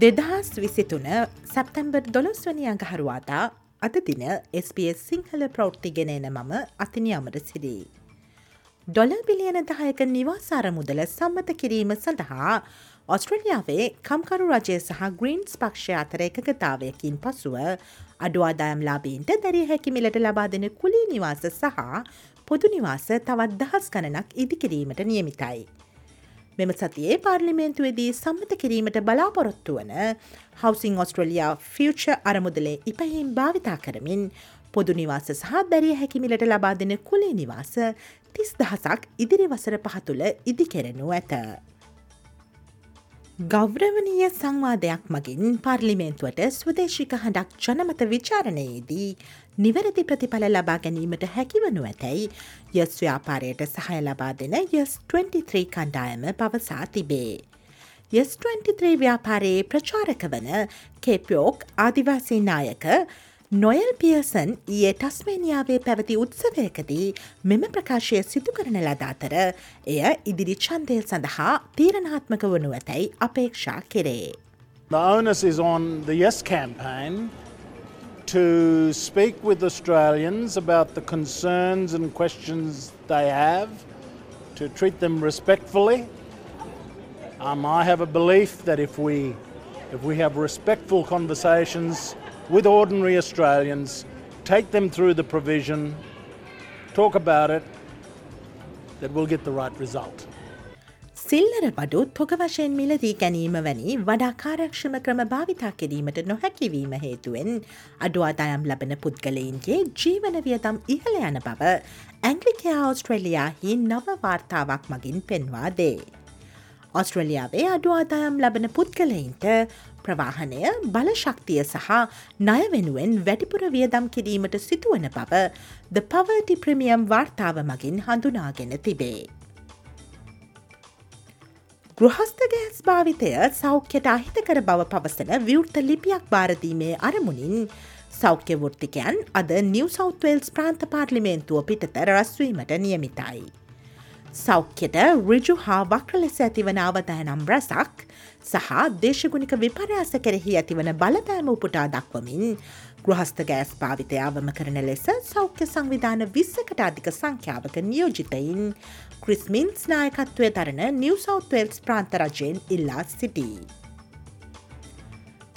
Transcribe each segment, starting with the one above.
දෙදහස් විසිතුන සැප්තැම්බර් දොළොස්වනි අඟහරුවාදා අද දින SBS සිංහල ප්‍රෞෘත්තිගෙන එන මම අතිනි අමර සිරී. ඩොල බිලියන දහයක නිවාසාර මුදල සම්මත කිරීම සඳහා ඔස්ට්‍රලියාවේ කම්කරු රජය සහ ග්‍රීන්ස් පක්ෂය අතර එකගතාවයකින් පසුව අඩුවාදායම් ලාබීන්ට දැරිය හැකිමිලට ලබා දෙන කුලී නිවාස සහ පොදු නිවාස තවත් දහස් ගණනක් ඉදිකිරීමට නියමිතයි. මෙම සතියේ පාර්ලිමේන්තුවේදී සම්මත කිරීමට බලාපොරොත්තු වන හවසිං ඔස්ට්‍රලියයා ෆියච අරමුදලේ ඉපහිම් භාවිතා කරමින් පොදු නිවාස සහ දැරිය හැකිමිලට ලබා දෙන කුලේ නිවාස තිස් දහසක් ඉදිරි වසර පහතුළ ඉදිකෙරෙනු ඇත. ගෞ්‍රවනීය සංවාදයක් මගින් පාර්ලිමේන්තුවට ස්වදේශික හඬක් ජනමත විචාරණයේදී නිවැරදි ප්‍රතිඵල ලබා ගැනීමට හැකිවනු ඇතැයි යස් ව්‍යාපාරයට සහය ලබා දෙන යස් 23 කණ්ඩායම පවසා තිබේ. යස් 23 ව්‍යාපාරයේ ප්‍රචාරක වන කේපයෝක් ආදිවාසී නායක නොයල් පියසන් ඊයේ ටස්මේනියාවේ පැවති උත්සවයකදී මෙම ප්‍රකාශය සිදු කරන ලද අතර එය ඉදිරි චන්දය සඳහා තීරණාත්මක වනු ඇතැයි අපේක්ෂා කෙරේ. The onus is on the Yes campaign to speak with Australians about the concerns and questions they have, to treat them respectfully. Um, I have a belief that if we, if we have respectful conversations with ordinary Australians, take them through the provision, talk about it, that we'll get the right result. සිල්ලර බඩු තොග වශයෙන් මිලදී ගැනීම වැනි වඩා කාරක්ෂම ක්‍රම භාවිතා කිරීමට නොහැකිවීම හේතුවෙන් අඩුවාදායම් ලබන පුද්ගලයින්ගේ ජීවන වියදම් ඉහළ යන බව ඇංගලිකයා ඔස්ට්‍රලියයාහි නව වාර්තාවක් මගින් පෙන්වා දේ. ඔස්ට්‍රලියාවේ අඩුවාදායම් ලබන පුද්ගලයින්ට ප්‍රවාහනය බලශක්තිය සහ ණය වෙනුවෙන් වැඩිපුර වියදම් කිරීමට සිදුවන බව ද පවටි ප්‍රමියම් වාර්තාව මගින් හඳුනාගෙන තිබේ. ගෘහස්ත ගෑස් භාවිතය සෞඛ්‍යයට අහිතකර බව පවසන විවෘත ලිපියක් භාරදීමේ අරමුණින් සෞඛ්‍ය වෘත්තිකයන් අද නිව සෞත්වල්ස් ප්‍රාන්ත පාර්ලිමේන්තුව පිටත රස්වීමට නියමිතයි. සෞඛ්‍යයට රිජු හා වක්‍ර ලෙස ඇතිවන අවදායනම් රැසක් සහ දේශගුණික විපරයාස කෙරෙහි ඇතිවන බලපෑම උපුටා දක්වමින් ගෘහස්ත ගෑස් භාවිතය අවම කරන ලෙස සෞඛ්‍ය සංවිධාන විස්සකට අධික සංඛ්‍යාවක නියෝජිතයින් ක්‍රිස්මින්ස් නායකත්වය තරන නිව සෞත්වල්ස් ප්‍රාන්තරජයෙන් ඉල්ලා සිටී.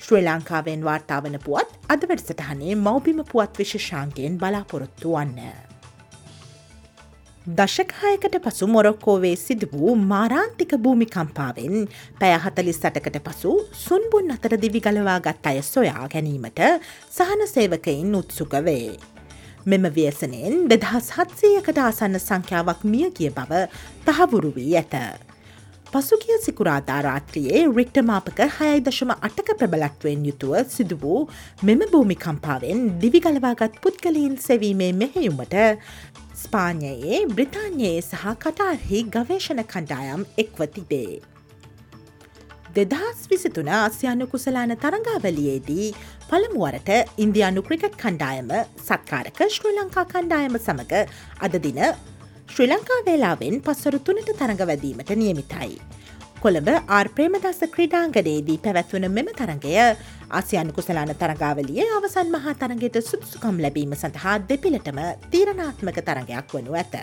ශ්‍රී ලංකාවෙන් වාර්තාාවන පුවත් අද වැඩසටහනේ මෞබිම පුවත් විශෂාන්කයෙන් බලාපොරොත්තු වන්න. දශකහයකට පසු මොරොක්කෝවේ සිදු වූ මාරාන්තික භූමිකම්පාවෙන් පැයහතලිස් සටකට පසු සුන්බුන් අතර දිවිගලවා ගත් අය සොයා ගැනීමට සහන සේවකයින් උත්සුක වේ. මෙම ව්‍යසනයෙන් දෙදහස් හත්සයකට ආසන්න සංඛ්‍යාවක් මිය කිය බව තහවුරු වී ඇත. පසුගිය සිකුරාදා රාත්‍රියයේ රික්ටමාපක හයයි දශම අටක ප්‍රබලත්වයෙන් යුතුව සිදු වූ මෙම භූමිකම්පාවෙන් දිවිගලවාගත් පුද්ගලීන් සෙවීමේ මෙහෙයුමට ස්පාඥයේ බ්‍රතාන්‍යයේ සහ කටාර්හි ගවේශණ කණ්ඩායම් එක්ව තිබේ. දෙදහස් විසිතුන ආසියානු කුසලාන තරඟාවලියේදී පළමුුවරට ඉන්දයානු ක්‍රිකට් කණ්ඩායම සත්කාරක ශ්‍රී ලංකා කණ්ඩායම සමඟ අද දින ශ්‍රී ලංකා වේලාවෙන් පස්සරු තුනට තරඟවැදීමට නියමිතයි. කොළඹ ආර් ප්‍රේමදස්ස ක්‍රඩාංගනයේදී පැවැත්වන මෙම තරගය ආසියන් කුසලාන තරගාවලිය අවසන් මහා තරගයට සුදුසුකම් ලැබීම සඳහා දෙපිලටම තීරණාත්මක තරගයක් වනු ඇත.